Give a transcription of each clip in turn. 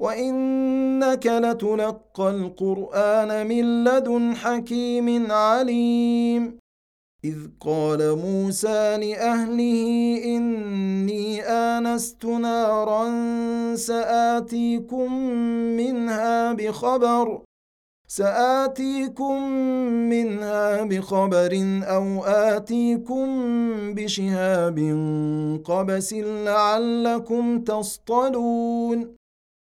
وإنك لتلقى القرآن من لدن حكيم عليم. إذ قال موسى لأهله إني آنست نارا سآتيكم منها بخبر سآتيكم منها بخبر أو آتيكم بشهاب قبس لعلكم تصطلون.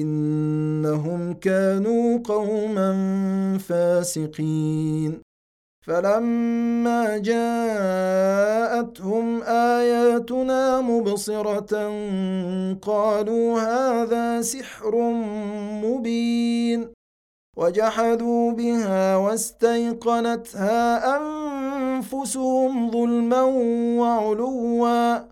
إنهم كانوا قوما فاسقين. فلما جاءتهم آياتنا مبصرة قالوا هذا سحر مبين. وجحدوا بها واستيقنتها أنفسهم ظلما وعلوا.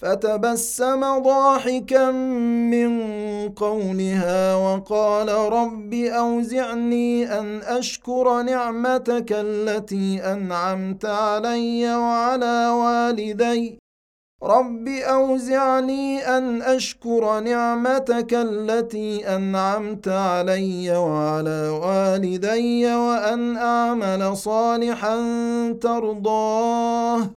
فتبسم ضاحكا من قولها وقال رب أوزعني أن أشكر نعمتك التي أنعمت علي وعلى والدي. رب أوزعني أن أشكر نعمتك التي أنعمت علي وعلى والدي وأن أعمل صالحا ترضاه.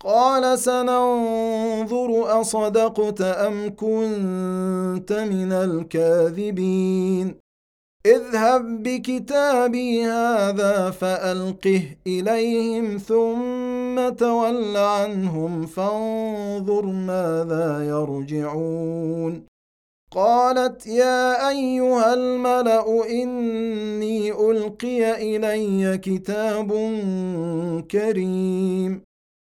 قال سننظر أصدقت أم كنت من الكاذبين. اذهب بكتابي هذا فألقه إليهم ثم تول عنهم فانظر ماذا يرجعون. قالت يا أيها الملأ إني ألقي إلي كتاب كريم.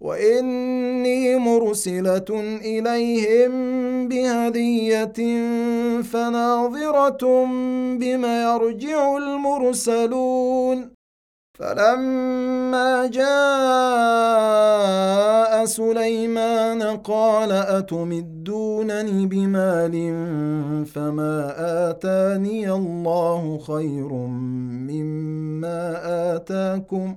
وإني مرسلة إليهم بهدية فناظرة بما يرجع المرسلون. فلما جاء سليمان قال أتمدونني بمال فما آتاني الله خير مما آتاكم؟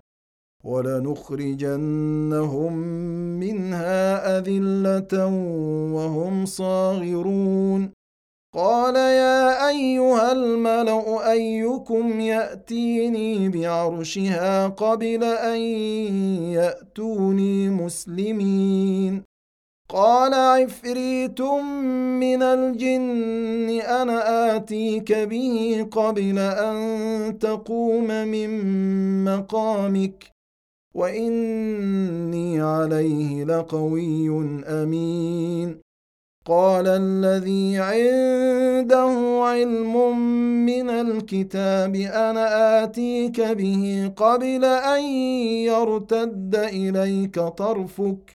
ولنخرجنهم منها أذلة وهم صاغرون. قال يا أيها الملأ أيكم يأتيني بعرشها قبل أن يأتوني مسلمين. قال عفريت من الجن أنا آتيك به قبل أن تقوم من مقامك. واني عليه لقوي امين. قال الذي عنده علم من الكتاب أنا اتيك به قبل ان يرتد اليك طرفك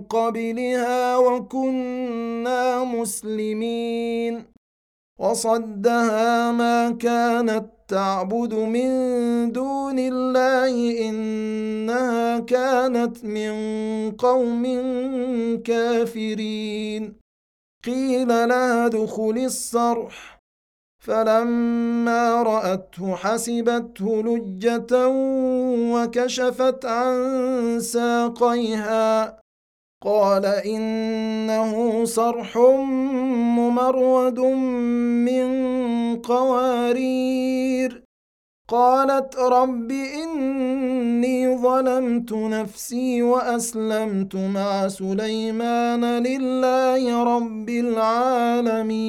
قبلها وكنا مسلمين. وصدها ما كانت تعبد من دون الله إنها كانت من قوم كافرين. قيل لها ادخل الصرح. فلما رأته حسبته لجة وكشفت عن ساقيها. قال إنه صرح ممرد من قوارير. قالت رب إني ظلمت نفسي وأسلمت مع سليمان لله رب العالمين.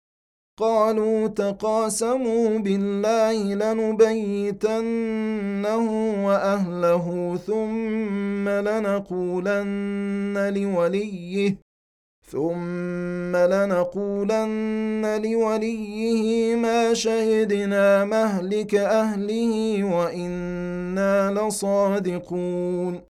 قالوا تقاسموا بالله لنبيتنه وأهله ثم لنقولن لوليه ثم لنقولن لوليه ما شهدنا مهلك أهله وإنا لصادقون.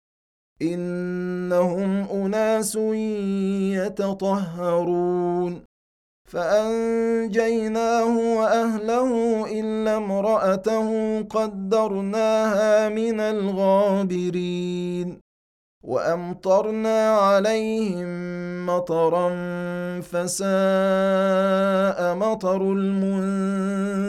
إنهم أناس يتطهرون. فأنجيناه وأهله إلا امرأته قدرناها من الغابرين. وأمطرنا عليهم مطرا فساء مطر المنذرين.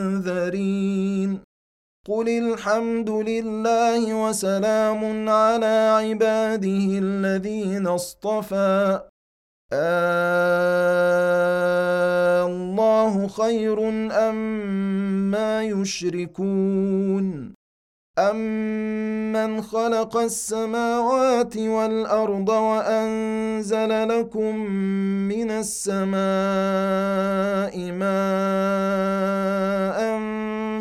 قل الحمد لله وسلام على عباده الذين اصطفى آه الله خير أم ما يشركون أمن خلق السماوات والأرض وأنزل لكم من السماء ماء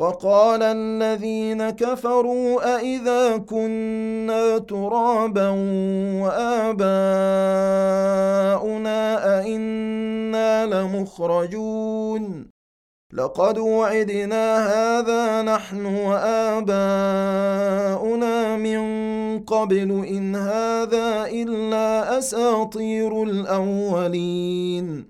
وقال الذين كفروا أإذا كنا ترابا وآباؤنا أئنا لمخرجون لقد وعدنا هذا نحن وآباؤنا من قبل إن هذا إلا أساطير الأولين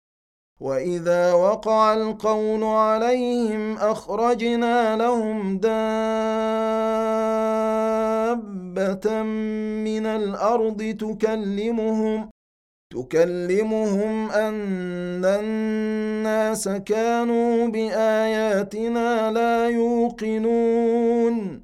واذا وقع القول عليهم اخرجنا لهم دابه من الأرض تكلمهم تكلمهم ان الناس كانوا باياتنا لا يوقنون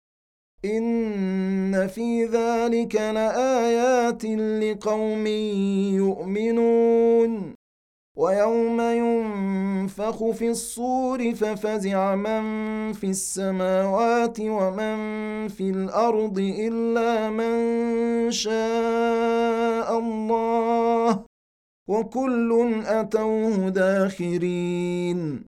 إن في ذلك لآيات لقوم يؤمنون. ويوم ينفخ في الصور ففزع من في السماوات ومن في الأرض إلا من شاء الله. وكل أتوه داخرين.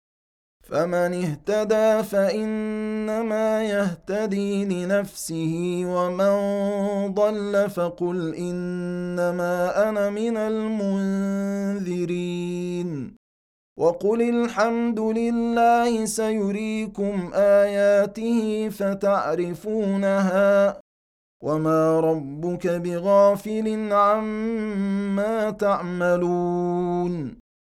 فمن اهتدى فإنما يهتدي لنفسه ومن ضل فقل إنما أنا من المنذرين. وقل الحمد لله سيريكم آياته فتعرفونها وما ربك بغافل عما تعملون.